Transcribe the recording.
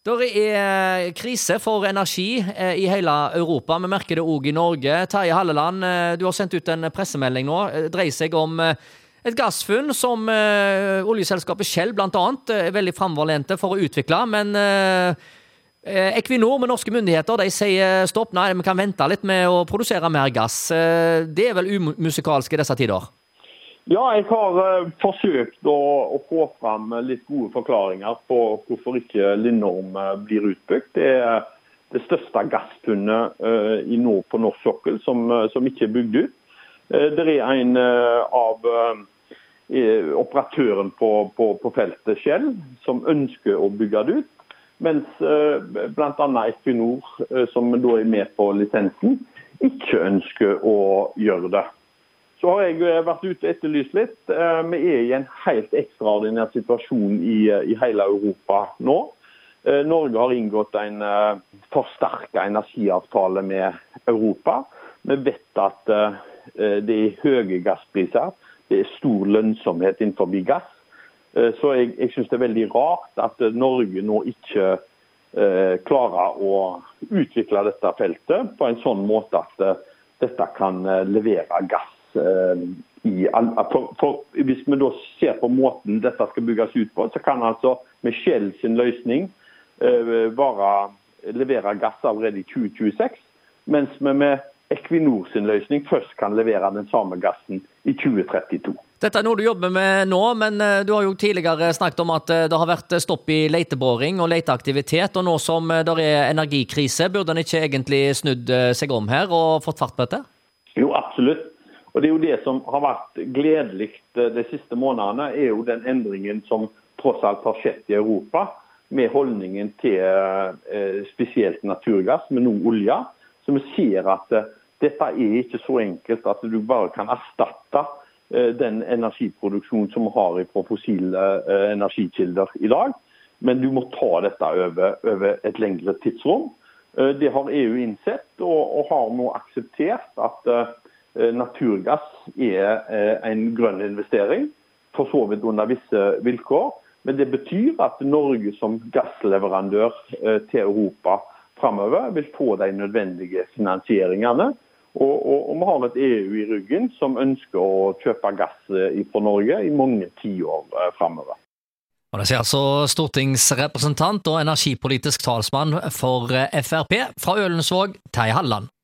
Det er krise for energi eh, i hele Europa. Vi merker det òg i Norge. Terje Halleland, eh, du har sendt ut en pressemelding nå. Det dreier seg om eh, et gassfunn som oljeselskapet Shell bl.a. er veldig framoverlente for å utvikle. Men Equinor med norske myndigheter de sier stopp, nei, vi kan vente litt med å produsere mer gass. Det er vel umusikalsk i disse tider? Ja, jeg har uh, forsøkt å, å, få fram litt gode forklaringer på hvorfor ikke Lindorm uh, blir utbygd. Det er det største gassfunnet uh, i nord på norsk sokkel som, som, ikke er bygd ut. det er en av operatøren på, på, på, feltet Shell som ønsker å bygge det ut. Mens bl.a. Equinor, som da er med på lisensen, ikke ønsker å gjøre det. Så har jeg eh, vært ute og etterlyst litt. Eh, vi er i en helt ekstraordinær situasjon i, eh, i hele Europa nå. Norge har inngått en forsterka energiavtale med Europa. Vi vet at det er høye gasspriser. Det er stor lønnsomhet innenfor gass. Så jeg, jeg syns det er veldig rart at Norge nå ikke klarer å utvikle dette feltet på en sånn måte at dette kan levere gass i, for, for, Hvis vi da ser på måten dette skal bygges ut på, så kan altså Michelle sin løsning bare eh, levere gass allerede i 2026, mens vi med Equinor sin løsning først kan levere den samme gassen i 2032. Dette er noe du jobber med nå, men eh, du har jo tidligere snakket om at det har vært stopp i leteboring og leteaktivitet. og Nå som det er energikrise, burde en ikke egentlig snudd seg om her og fått fart på dette? Jo, absolutt. Og Det er jo det som har vært gledelig de siste månedene, er jo den endringen som tross alt har skjedd i Europa, med holdningen til eh, spesielt naturgass, men nå olje. Så vi ser at eh, dette er ikke så enkelt at du bare kan erstatte eh, den energiproduksjonen som vi har fra fossile energikilder i dag. Men du må ta dette over, over et lengre tidsrom. Det har EU innsett, og, og har nå akseptert at Eh, naturgass er eh, en grønn investering, for så vidt under visse vilkår. Men det betyr at Norge som gassleverandør eh, til Europa framover vil få de nødvendige finansieringene. Og, og, og, vi har et EU i ryggen som ønsker å kjøpe gass fra Norge i mange tiår framover. Og Det sier altså stortingsrepresentant og energipolitisk talsmann for Frp fra Ølensvåg, Terje Halleland.